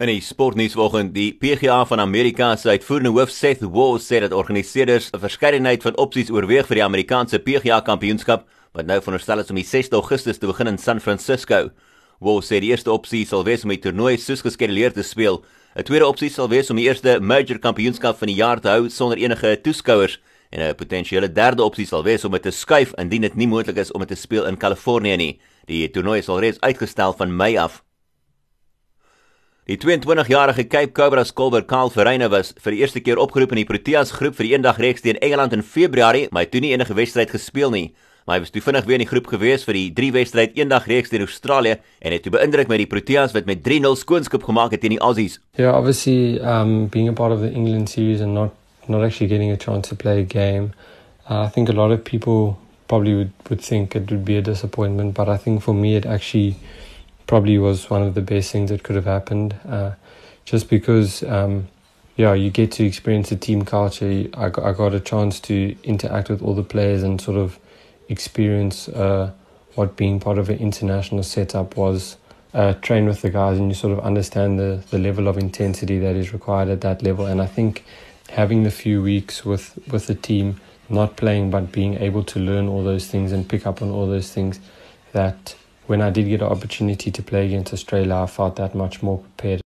In die sportnuus vanoggend, die PGA van Amerika se uitvoerende hoof Seth Walls sê dat organiseerders 'n verskeidenheid van opsies oorweeg vir die Amerikaanse PGA Kampioenskap wat nou veronderstel is om die 6de Augustus te begin in San Francisco. Walls sê die eerste opsie sal wees om die toernooi soos geskeduleer te speel. 'n Tweede opsie sal wees om die eerste Major Kampioenskap van die jaar te hou sonder enige toeskouers en 'n potensiële derde opsie sal wees om dit te skuif indien dit nie moontlik is om dit te speel in Kalifornië nie. Die toernooi sal reeds uitgestel van Mei af. Die 22-jarige Cape Cobras kolber Karl Verreine was vir die eerste keer opgeroep in die Proteas groep vir die eendagreeks teen Engeland in Februarie, maar hy het toe nie enige wedstryd gespeel nie. Maar hy was toe vinnig weer in die groep gewees vir die drie wedstryd eendagreeks teen Australië en het toe beïndruk met die Proteas wat met 3-0 skoonskip gemaak het teen die Aussies. Yeah, obviously um being a part of the England series and not not actually getting a chance to play a game. Uh, I think a lot of people probably would would think it would be a disappointment, but I think for me it actually probably was one of the best things that could have happened. Uh, just because, um, yeah, you get to experience the team culture. I got, I got a chance to interact with all the players and sort of experience uh, what being part of an international setup was. Uh, train with the guys and you sort of understand the, the level of intensity that is required at that level. And I think having the few weeks with, with the team, not playing but being able to learn all those things and pick up on all those things that when I did get an opportunity to play against Australia, I felt that much more prepared.